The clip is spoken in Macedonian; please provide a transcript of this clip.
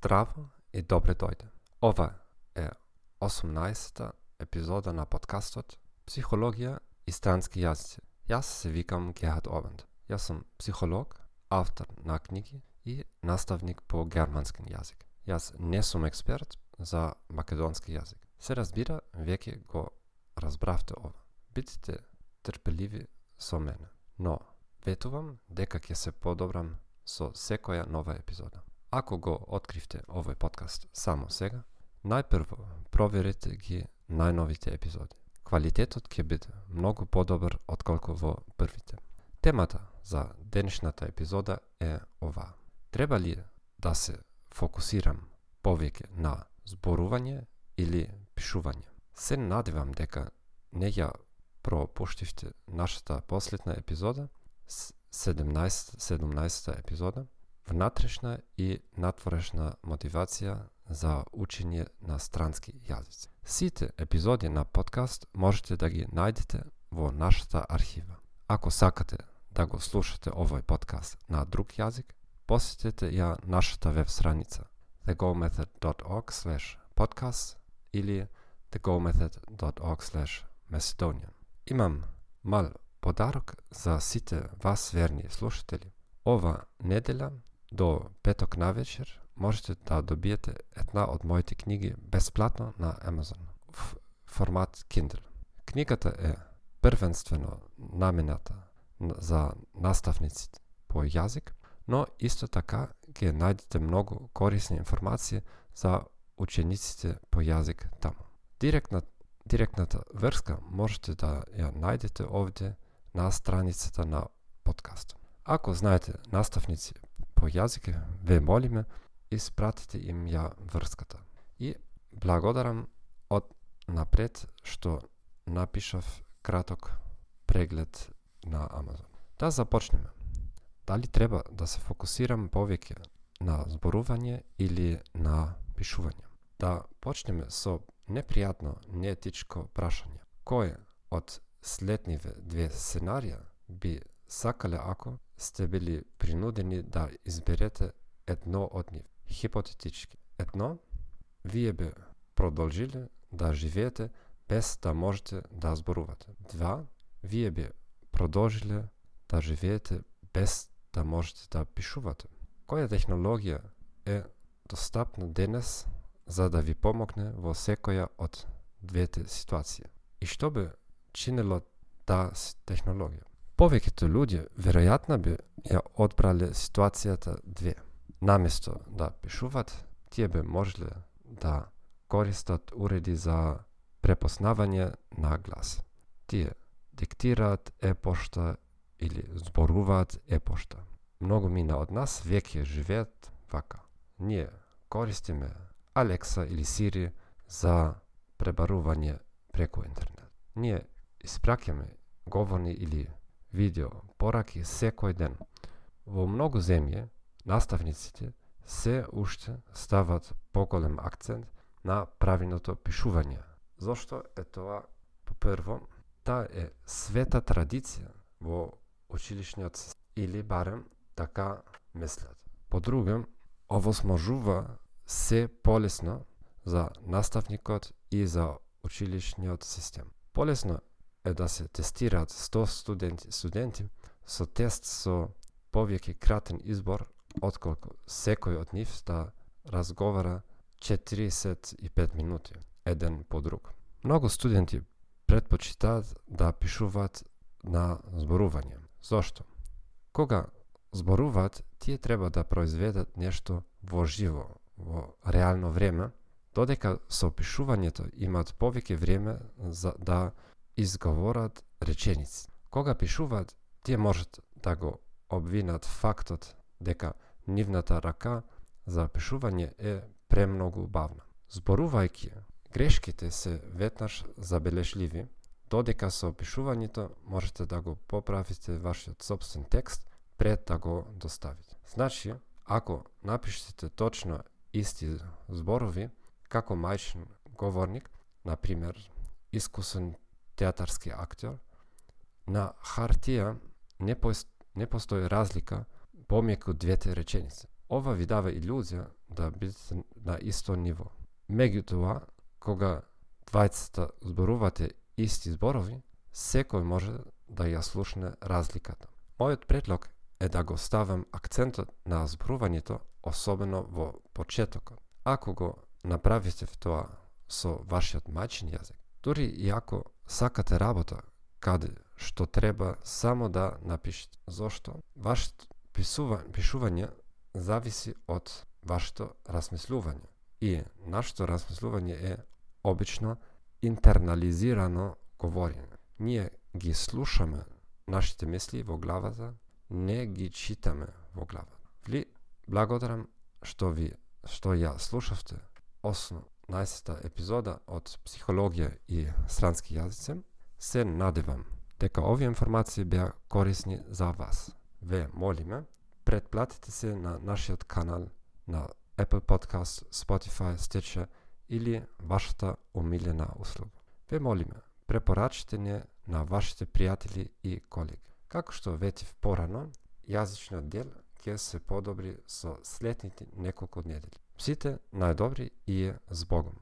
Здраво и добре дојде. Ова е 18-та епизода на подкастот Психологија и странски јазици. Јас се викам Гехат Овенд. Јас сум психолог, автор на книги и наставник по германски јазик. Јас не сум експерт за македонски јазик. Се разбира, веќе го разбравте ова. Бидете трпеливи со мене. Но, ветувам дека ќе се подобрам со секоја нова епизода. Ако го откривте овој подкаст само сега, најпрво проверете ги најновите епизоди. Квалитетот ќе биде многу подобар отколку во првите. Темата за денешната епизода е ова. Треба ли да се фокусирам повеќе на зборување или пишување? Се надевам дека не ја пропуштивте нашата последна епизода, 17, 17 епизода, внатрешна и натворешна мотивација за учење на странски јазици. Сите епизоди на подкаст можете да ги најдете во нашата архива. Ако сакате да го слушате овој подкаст на друг јазик, посетете ја нашата веб страница thegomethod.org podcast или thegomethod.org macedonian. Имам мал подарок за сите вас верни слушатели. Ова неделя до петок на вечер можете да добиете една од моите книги бесплатно на Amazon в формат Kindle. Книгата е првенствено намената за наставници по јазик, но исто така ќе најдете многу корисни информации за учениците по јазик таму. Директна, директната врска можете да ја најдете овде на страницата на подкаст. Ако знаете наставници по јазик, ве молиме, испратите им ја врската. И благодарам од напред што напишав краток преглед на Амазон. Да започнеме. Дали треба да се фокусирам повеќе на зборување или на пишување? Да почнеме со непријатно, неетичко прашање. Кој од следниве две сценарија би сакале ако сте били принудени да изберете едно од нив. Хипотетички. Едно, вие би продолжиле да живеете без да можете да зборувате. Два, вие би продолжиле да живеете без да можете да пишувате. Која технологија е достапна денес за да ви помогне во секоја од двете ситуации? И што би чинело таа технологија? Повеќето луѓе веројатно би ја одбрале ситуацијата две. Наместо да пишуваат, тие би можеле да користат уреди за препознавање на глас. Тие диктираат епошта или зборуваат епошта. Многу мина од нас веќе живеат вака. Ние користиме Алекса или Сири за пребарување преку интернет. Ние испраќаме говорни или видео, пораки секој ден. Во многу земји, наставниците се уште стават поголем акцент на правилното пишување. Зошто е тоа? По прво, таа е света традиција во училишниот или барем така мислат. По друго, овозможува се полесно за наставникот и за училишниот систем. Полесно е да се тестираат 100 студенти, студенти со тест со повеќе кратен избор отколку секој од нив да разговара 45 минути еден по друг. Многу студенти предпочитаат да пишуваат на зборување. Зошто? Кога зборуваат, тие треба да произведат нешто во живо, во реално време, додека со пишувањето имаат повеќе време за да изговорат реченици. Кога пишуваат, тие можат да го обвинат фактот дека нивната рака за пишување е премногу бавна. Зборувајќи, грешките се ветнаш забележливи, додека со пишувањето можете да го поправите вашиот собствен текст пред да го доставите. Значи, ако напишете точно исти зборови, како мајчин говорник, на пример, искусен театарски актер, на хартија не, пост, не постои разлика помеку двете реченици. Ова ви дава илюзија да бидете на исто ниво. Меѓутоа, кога двајцата зборувате исти зборови, секој може да ја слушне разликата. Мојот предлог е да го ставам акцентот на зборувањето, особено во почетокот. Ако го направите тоа со вашиот мајчин јазик, дури и ако Сакате работа, каде, што треба само да напишете. Зошто? Вашето писување, пишување зависи од вашето размислување. И нашето размислување е обично интернализирано говорење. Ние ги слушаме нашите мисли во главата, не ги читаме во главата. Ви благодарам што ви што ја слушавте. Осно 15-та епизода од Психологија и странски јазици, се надевам дека овие информации беа корисни за вас. Ве молиме, предплатите се на нашиот канал на Apple Podcast, Spotify, Stitcher или вашата умилена услуга. Ве молиме, препорачите не на вашите пријатели и колеги. Како што ветив порано, јазичниот дел ќе се подобри со следните неколку недели. Сите најдобри и е Богом.